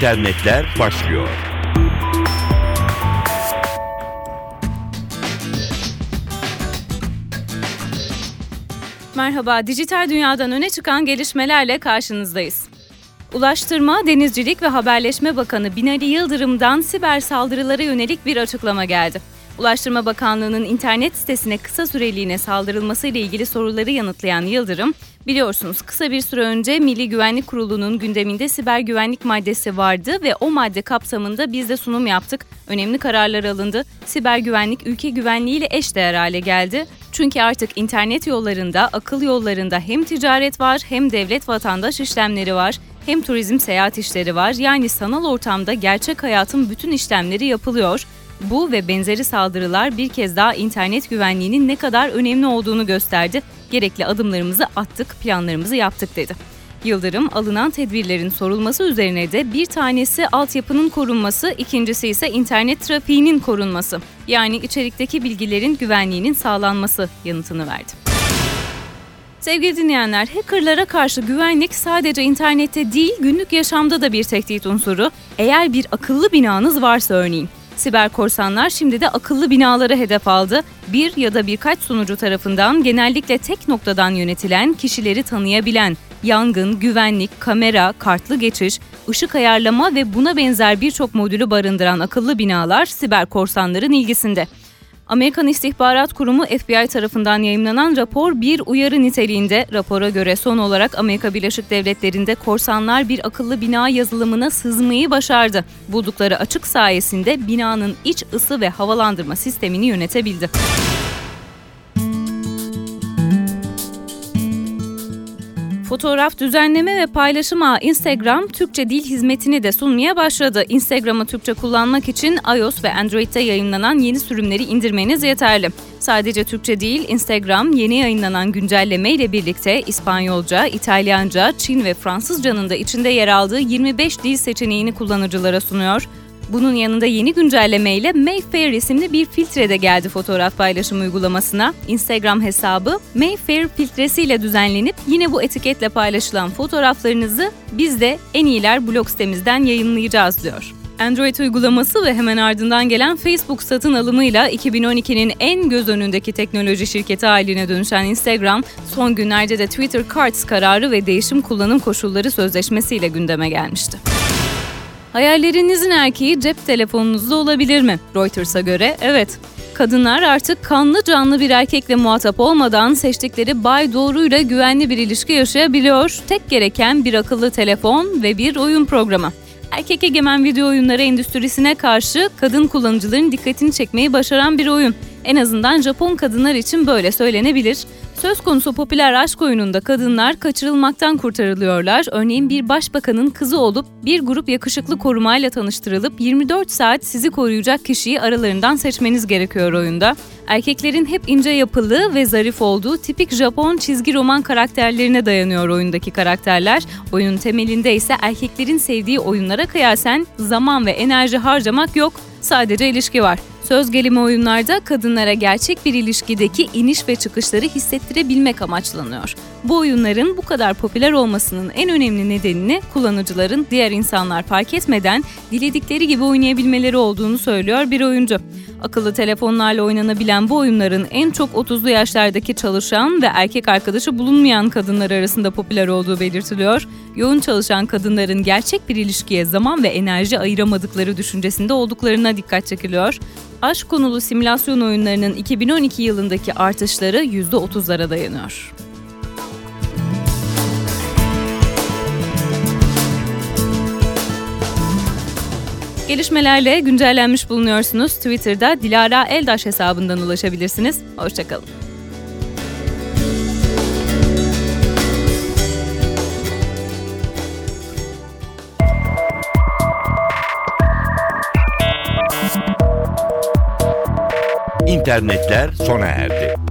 İnternetler başlıyor. Merhaba, dijital dünyadan öne çıkan gelişmelerle karşınızdayız. Ulaştırma, Denizcilik ve Haberleşme Bakanı Binali Yıldırım'dan siber saldırılara yönelik bir açıklama geldi. Ulaştırma Bakanlığı'nın internet sitesine kısa süreliğine saldırılması ile ilgili soruları yanıtlayan Yıldırım, biliyorsunuz kısa bir süre önce Milli Güvenlik Kurulu'nun gündeminde siber güvenlik maddesi vardı ve o madde kapsamında biz de sunum yaptık. Önemli kararlar alındı. Siber güvenlik ülke güvenliğiyle eşdeğer hale geldi. Çünkü artık internet yollarında, akıl yollarında hem ticaret var hem devlet vatandaş işlemleri var hem turizm seyahat işleri var. Yani sanal ortamda gerçek hayatın bütün işlemleri yapılıyor. Bu ve benzeri saldırılar bir kez daha internet güvenliğinin ne kadar önemli olduğunu gösterdi. Gerekli adımlarımızı attık, planlarımızı yaptık dedi. Yıldırım alınan tedbirlerin sorulması üzerine de bir tanesi altyapının korunması, ikincisi ise internet trafiğinin korunması. Yani içerikteki bilgilerin güvenliğinin sağlanması yanıtını verdi. Sevgili dinleyenler, hackerlara karşı güvenlik sadece internette değil, günlük yaşamda da bir tehdit unsuru. Eğer bir akıllı binanız varsa örneğin. Siber korsanlar şimdi de akıllı binaları hedef aldı. Bir ya da birkaç sunucu tarafından genellikle tek noktadan yönetilen, kişileri tanıyabilen, yangın, güvenlik, kamera, kartlı geçiş, ışık ayarlama ve buna benzer birçok modülü barındıran akıllı binalar siber korsanların ilgisinde. Amerikan İstihbarat Kurumu FBI tarafından yayımlanan rapor bir uyarı niteliğinde. Rapora göre son olarak Amerika Birleşik Devletleri'nde korsanlar bir akıllı bina yazılımına sızmayı başardı. Buldukları açık sayesinde binanın iç ısı ve havalandırma sistemini yönetebildi. Fotoğraf düzenleme ve paylaşım ağı Instagram Türkçe dil hizmetini de sunmaya başladı. Instagram'ı Türkçe kullanmak için iOS ve Android'de yayınlanan yeni sürümleri indirmeniz yeterli. Sadece Türkçe değil, Instagram yeni yayınlanan güncelleme ile birlikte İspanyolca, İtalyanca, Çin ve Fransızcanın da içinde yer aldığı 25 dil seçeneğini kullanıcılara sunuyor. Bunun yanında yeni güncellemeyle Mayfair isimli bir filtre de geldi fotoğraf paylaşım uygulamasına. Instagram hesabı Mayfair filtresiyle düzenlenip yine bu etiketle paylaşılan fotoğraflarınızı biz de en iyiler blog sitemizden yayınlayacağız diyor. Android uygulaması ve hemen ardından gelen Facebook satın alımıyla 2012'nin en göz önündeki teknoloji şirketi haline dönüşen Instagram, son günlerde de Twitter Cards kararı ve değişim kullanım koşulları sözleşmesiyle gündeme gelmişti. Hayallerinizin erkeği cep telefonunuzda olabilir mi? Reuters'a göre evet. Kadınlar artık kanlı canlı bir erkekle muhatap olmadan seçtikleri bay doğruyla güvenli bir ilişki yaşayabiliyor. Tek gereken bir akıllı telefon ve bir oyun programı. Erkek egemen video oyunları endüstrisine karşı kadın kullanıcıların dikkatini çekmeyi başaran bir oyun. En azından Japon kadınlar için böyle söylenebilir. Söz konusu popüler aşk oyununda kadınlar kaçırılmaktan kurtarılıyorlar. Örneğin bir başbakanın kızı olup bir grup yakışıklı korumayla tanıştırılıp 24 saat sizi koruyacak kişiyi aralarından seçmeniz gerekiyor oyunda. Erkeklerin hep ince yapılı ve zarif olduğu tipik Japon çizgi roman karakterlerine dayanıyor oyundaki karakterler. Oyunun temelinde ise erkeklerin sevdiği oyunlara kıyasen zaman ve enerji harcamak yok, sadece ilişki var. Söz gelimi oyunlarda kadınlara gerçek bir ilişkideki iniş ve çıkışları hissettirebilmek amaçlanıyor. Bu oyunların bu kadar popüler olmasının en önemli nedenini kullanıcıların diğer insanlar fark etmeden diledikleri gibi oynayabilmeleri olduğunu söylüyor bir oyuncu. Akıllı telefonlarla oynanabilen bu oyunların en çok 30'lu yaşlardaki çalışan ve erkek arkadaşı bulunmayan kadınlar arasında popüler olduğu belirtiliyor. Yoğun çalışan kadınların gerçek bir ilişkiye zaman ve enerji ayıramadıkları düşüncesinde olduklarına dikkat çekiliyor. Aşk konulu simülasyon oyunlarının 2012 yılındaki artışları %30'lara dayanıyor. Gelişmelerle güncellenmiş bulunuyorsunuz. Twitter'da Dilara Eldaş hesabından ulaşabilirsiniz. Hoşçakalın. İnternetler sona erdi.